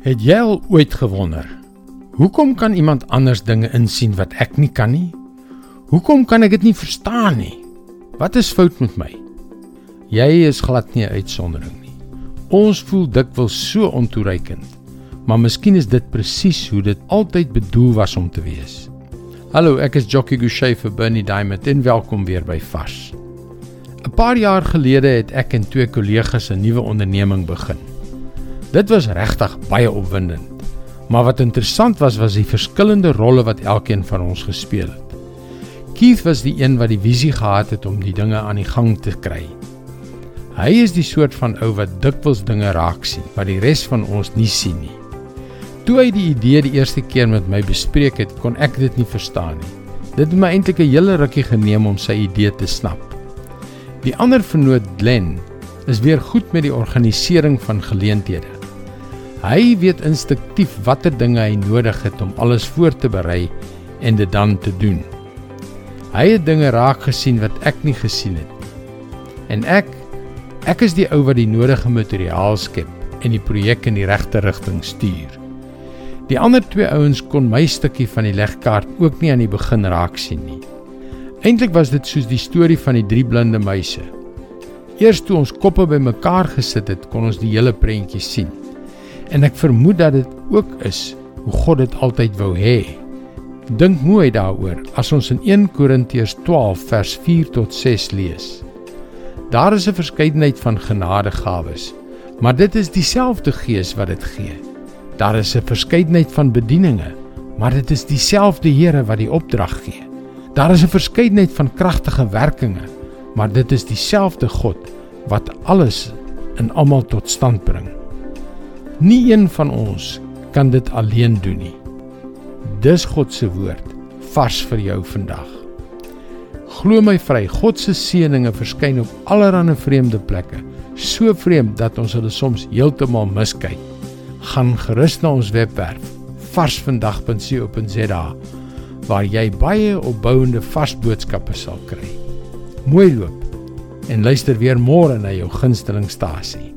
Het jy al ooit gewonder hoekom kan iemand anders dinge insien wat ek nie kan nie? Hoekom kan ek dit nie verstaan nie? Wat is fout met my? Jy is glad nie 'n uitsondering nie. Ons voel dikwels so ontoereikend, maar miskien is dit presies hoe dit altyd bedoel was om te wees. Hallo, ek is Jockey Gouchee vir Bernie Diamond en welkom weer by Vars. 'n Paar jaar gelede het ek en twee kollegas 'n nuwe onderneming begin. Dit was regtig baie opwindend. Maar wat interessant was was die verskillende rolle wat elkeen van ons gespeel het. Keith was die een wat die visie gehad het om die dinge aan die gang te kry. Hy is die soort van ou wat dikwels dinge raak sien wat die res van ons nie sien nie. Toe hy die idee die eerste keer met my bespreek het, kon ek dit nie verstaan nie. Dit het my eintlik 'n hele rukkie geneem om sy idee te snap. Die ander vernoot Glen is weer goed met die organisering van geleenthede. Hy weet instinktief watter dinge hy nodig het om alles voor te berei en dit dan te doen. Hy het dinge raak gesien wat ek nie gesien het nie. En ek ek is die ou wat die nodige materiaal skep en die projek in die regte rigting stuur. Die ander twee ouens kon my stukkie van die legkaart ook nie aan die begin raak sien nie. Eintlik was dit soos die storie van die drie blinde muise. Eers toe ons koppe bymekaar gesit het, kon ons die hele prentjie sien. En ek vermoed dat dit ook is hoe God dit altyd wou hê. Dink mooi daaroor as ons in 1 Korintiërs 12 vers 4 tot 6 lees. Daar is 'n verskeidenheid van genadegawes, maar dit is dieselfde Gees wat dit gee. Daar is 'n verskeidenheid van bedieninge, maar dit is dieselfde Here wat die opdrag gee. Daar is 'n verskeidenheid van kragtige werkinge, maar dit is dieselfde God wat alles in almal tot stand bring. Nie een van ons kan dit alleen doen nie. Dis God se woord vars vir jou vandag. Glo my vry, God se seëninge verskyn op allerlei vreemde plekke, so vreemd dat ons hulle soms heeltemal miskyk. Gaan gerus na ons webwerf varsvandag.co.za waar jy baie opbouende vars boodskappe sal kry. Mooi loop en luister weer môre na jou gunstelingstasie.